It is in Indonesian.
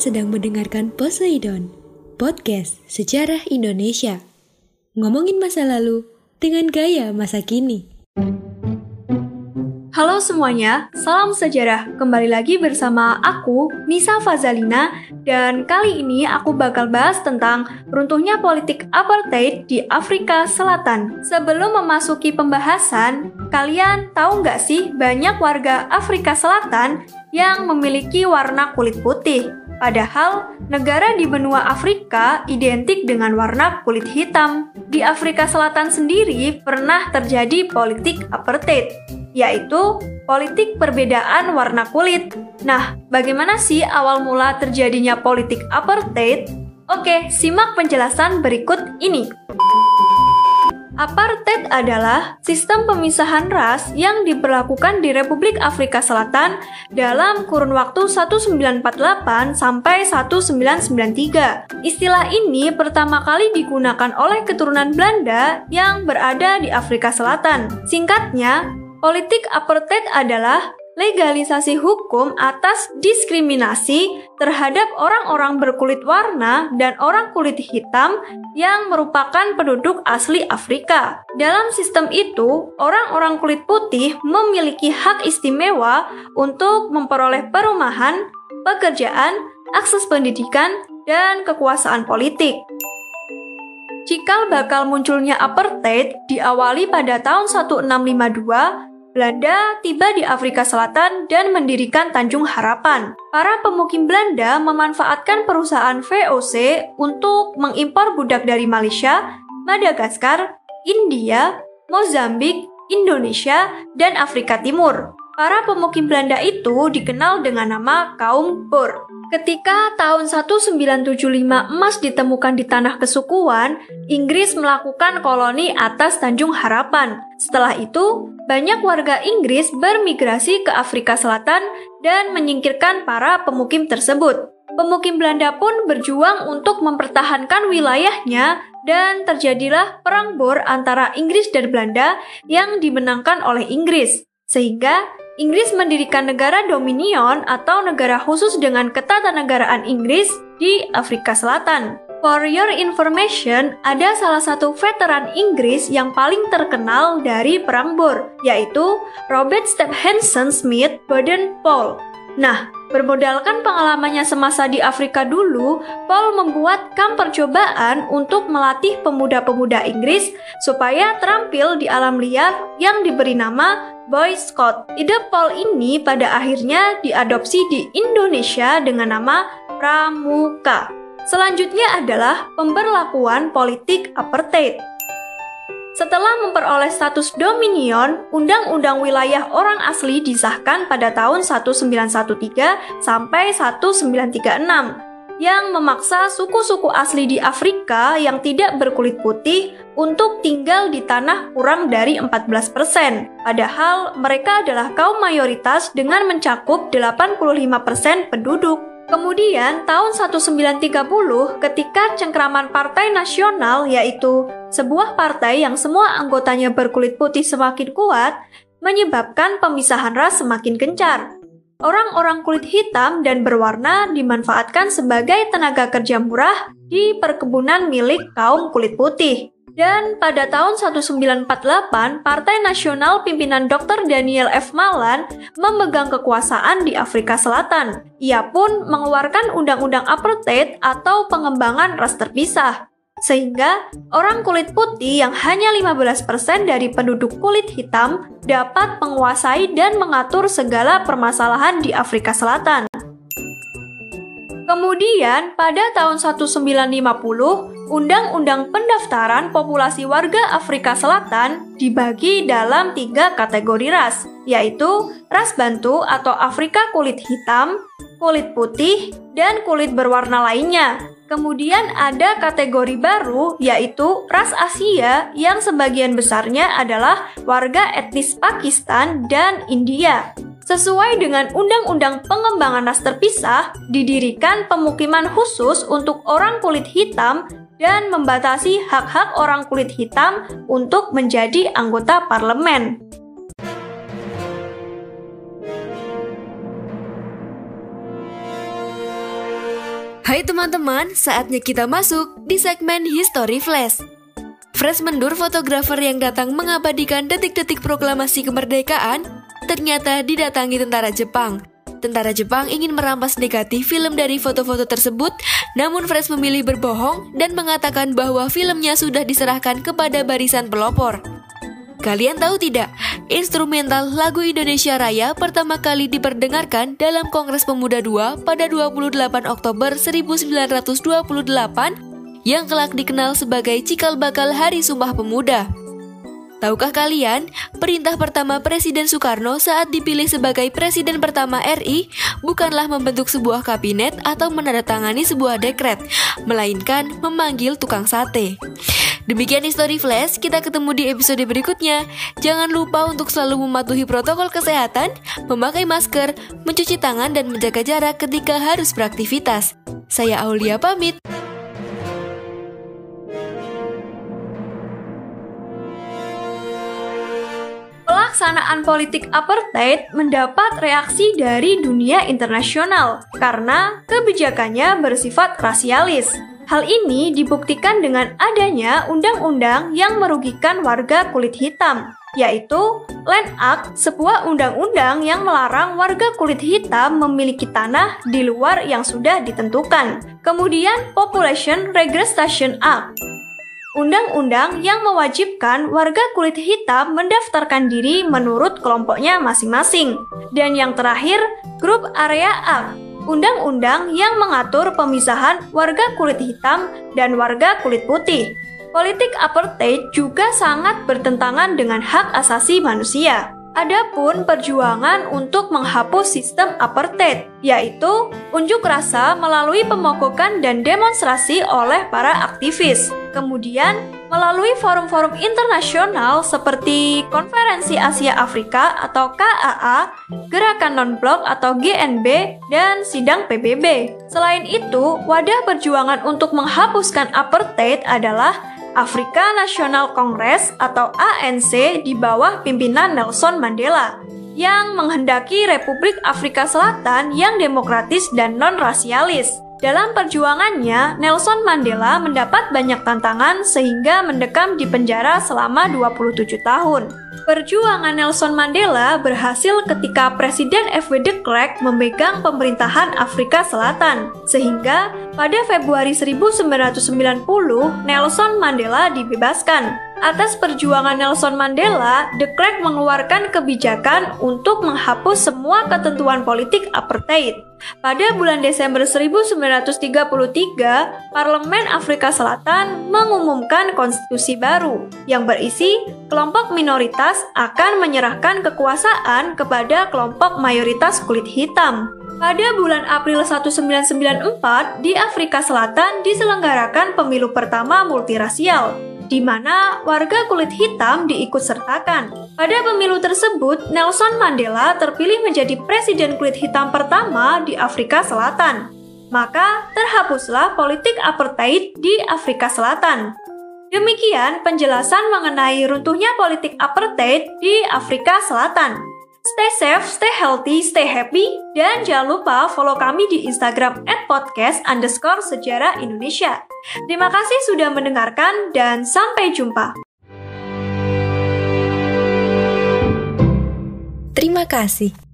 Sedang mendengarkan Poseidon, podcast sejarah Indonesia. Ngomongin masa lalu dengan gaya masa kini. Halo semuanya, salam sejarah. Kembali lagi bersama aku, Nisa Fazalina, dan kali ini aku bakal bahas tentang runtuhnya politik apartheid di Afrika Selatan. Sebelum memasuki pembahasan, kalian tahu nggak sih banyak warga Afrika Selatan yang memiliki warna kulit putih? Padahal negara di benua Afrika identik dengan warna kulit hitam. Di Afrika Selatan sendiri pernah terjadi politik apartheid yaitu politik perbedaan warna kulit. Nah, bagaimana sih awal mula terjadinya politik apartheid? Oke, simak penjelasan berikut ini. Apartheid adalah sistem pemisahan ras yang diberlakukan di Republik Afrika Selatan dalam kurun waktu 1948 sampai 1993. Istilah ini pertama kali digunakan oleh keturunan Belanda yang berada di Afrika Selatan. Singkatnya, Politik apartheid adalah legalisasi hukum atas diskriminasi terhadap orang-orang berkulit warna dan orang kulit hitam yang merupakan penduduk asli Afrika. Dalam sistem itu, orang-orang kulit putih memiliki hak istimewa untuk memperoleh perumahan, pekerjaan, akses pendidikan, dan kekuasaan politik. Cikal bakal munculnya apartheid diawali pada tahun 1652 Belanda tiba di Afrika Selatan dan mendirikan Tanjung Harapan. Para pemukim Belanda memanfaatkan perusahaan VOC untuk mengimpor budak dari Malaysia, Madagaskar, India, Mozambik, Indonesia, dan Afrika Timur. Para pemukim Belanda itu dikenal dengan nama kaum Boer. Ketika tahun 1975 emas ditemukan di tanah kesukuan, Inggris melakukan koloni atas Tanjung Harapan. Setelah itu, banyak warga Inggris bermigrasi ke Afrika Selatan dan menyingkirkan para pemukim tersebut. Pemukim Belanda pun berjuang untuk mempertahankan wilayahnya dan terjadilah perang Boer antara Inggris dan Belanda yang dimenangkan oleh Inggris. Sehingga Inggris mendirikan negara dominion atau negara khusus dengan ketatanegaraan Inggris di Afrika Selatan. For your information, ada salah satu veteran Inggris yang paling terkenal dari Perang Boer, yaitu Robert Stephenson Smith Baden Paul. Nah, bermodalkan pengalamannya semasa di Afrika dulu, Paul membuat kamp percobaan untuk melatih pemuda-pemuda Inggris supaya terampil di alam liar yang diberi nama Boy Scout. Ide Paul ini pada akhirnya diadopsi di Indonesia dengan nama Pramuka. Selanjutnya adalah pemberlakuan politik apartheid. Setelah memperoleh status dominion, Undang-Undang Wilayah Orang Asli disahkan pada tahun 1913 sampai 1936 yang memaksa suku-suku asli di Afrika yang tidak berkulit putih untuk tinggal di tanah kurang dari 14%. Padahal mereka adalah kaum mayoritas dengan mencakup 85% penduduk. Kemudian tahun 1930 ketika cengkraman Partai Nasional yaitu sebuah partai yang semua anggotanya berkulit putih semakin kuat menyebabkan pemisahan ras semakin gencar. Orang-orang kulit hitam dan berwarna dimanfaatkan sebagai tenaga kerja murah di perkebunan milik kaum kulit putih. Dan pada tahun 1948, Partai Nasional pimpinan Dr. Daniel F. Malan memegang kekuasaan di Afrika Selatan. Ia pun mengeluarkan undang-undang apartheid atau pengembangan ras terpisah. Sehingga orang kulit putih yang hanya 15% dari penduduk kulit hitam dapat menguasai dan mengatur segala permasalahan di Afrika Selatan. Kemudian, pada tahun 1950, Undang-Undang Pendaftaran Populasi Warga Afrika Selatan dibagi dalam tiga kategori ras, yaitu ras bantu atau Afrika kulit hitam, kulit putih, dan kulit berwarna lainnya. Kemudian ada kategori baru yaitu ras Asia yang sebagian besarnya adalah warga etnis Pakistan dan India. Sesuai dengan Undang-Undang Pengembangan Ras Terpisah, didirikan pemukiman khusus untuk orang kulit hitam dan membatasi hak-hak orang kulit hitam untuk menjadi anggota parlemen. Hai teman-teman, saatnya kita masuk di segmen History Flash. Fresh Mendur, fotografer yang datang mengabadikan detik-detik proklamasi kemerdekaan, ternyata didatangi tentara Jepang. Tentara Jepang ingin merampas negatif film dari foto-foto tersebut, namun Fresh memilih berbohong dan mengatakan bahwa filmnya sudah diserahkan kepada barisan pelopor. Kalian tahu tidak, instrumental lagu Indonesia Raya pertama kali diperdengarkan dalam Kongres Pemuda II pada 28 Oktober 1928 yang kelak dikenal sebagai cikal bakal Hari Sumpah Pemuda. Tahukah kalian, perintah pertama Presiden Soekarno saat dipilih sebagai Presiden pertama RI bukanlah membentuk sebuah kabinet atau menandatangani sebuah dekret, melainkan memanggil tukang sate. Demikian History Flash, kita ketemu di episode berikutnya. Jangan lupa untuk selalu mematuhi protokol kesehatan, memakai masker, mencuci tangan, dan menjaga jarak ketika harus beraktivitas. Saya Aulia pamit. pelaksanaan politik apartheid mendapat reaksi dari dunia internasional karena kebijakannya bersifat rasialis. Hal ini dibuktikan dengan adanya undang-undang yang merugikan warga kulit hitam, yaitu Land Act, sebuah undang-undang yang melarang warga kulit hitam memiliki tanah di luar yang sudah ditentukan. Kemudian Population Regression Act, undang-undang yang mewajibkan warga kulit hitam mendaftarkan diri menurut kelompoknya masing-masing. Dan yang terakhir, Grup Area Act, undang-undang yang mengatur pemisahan warga kulit hitam dan warga kulit putih. Politik apartheid juga sangat bertentangan dengan hak asasi manusia. Adapun perjuangan untuk menghapus sistem apartheid, yaitu unjuk rasa melalui pemogokan dan demonstrasi oleh para aktivis. Kemudian, melalui forum-forum internasional seperti Konferensi Asia Afrika atau KAA, Gerakan Non-Blok atau GNB, dan Sidang PBB. Selain itu, wadah perjuangan untuk menghapuskan apartheid adalah Afrika National Congress atau ANC di bawah pimpinan Nelson Mandela yang menghendaki Republik Afrika Selatan yang demokratis dan non-rasialis. Dalam perjuangannya, Nelson Mandela mendapat banyak tantangan sehingga mendekam di penjara selama 27 tahun. Perjuangan Nelson Mandela berhasil ketika Presiden F.W. de Klerk memegang pemerintahan Afrika Selatan, sehingga pada Februari 1990 Nelson Mandela dibebaskan. Atas perjuangan Nelson Mandela, de Klerk mengeluarkan kebijakan untuk menghapus semua ketentuan politik apartheid. Pada bulan Desember 1933, Parlemen Afrika Selatan mengumumkan konstitusi baru yang berisi kelompok minoritas akan menyerahkan kekuasaan kepada kelompok mayoritas kulit hitam. Pada bulan April 1994, di Afrika Selatan diselenggarakan pemilu pertama multirasial di mana warga kulit hitam diikut sertakan. Pada pemilu tersebut, Nelson Mandela terpilih menjadi presiden kulit hitam pertama di Afrika Selatan. Maka terhapuslah politik apartheid di Afrika Selatan. Demikian penjelasan mengenai runtuhnya politik apartheid di Afrika Selatan. Stay safe, stay healthy, stay happy, dan jangan lupa follow kami di Instagram at podcast underscore sejarah Indonesia. Terima kasih sudah mendengarkan dan sampai jumpa. Terima kasih.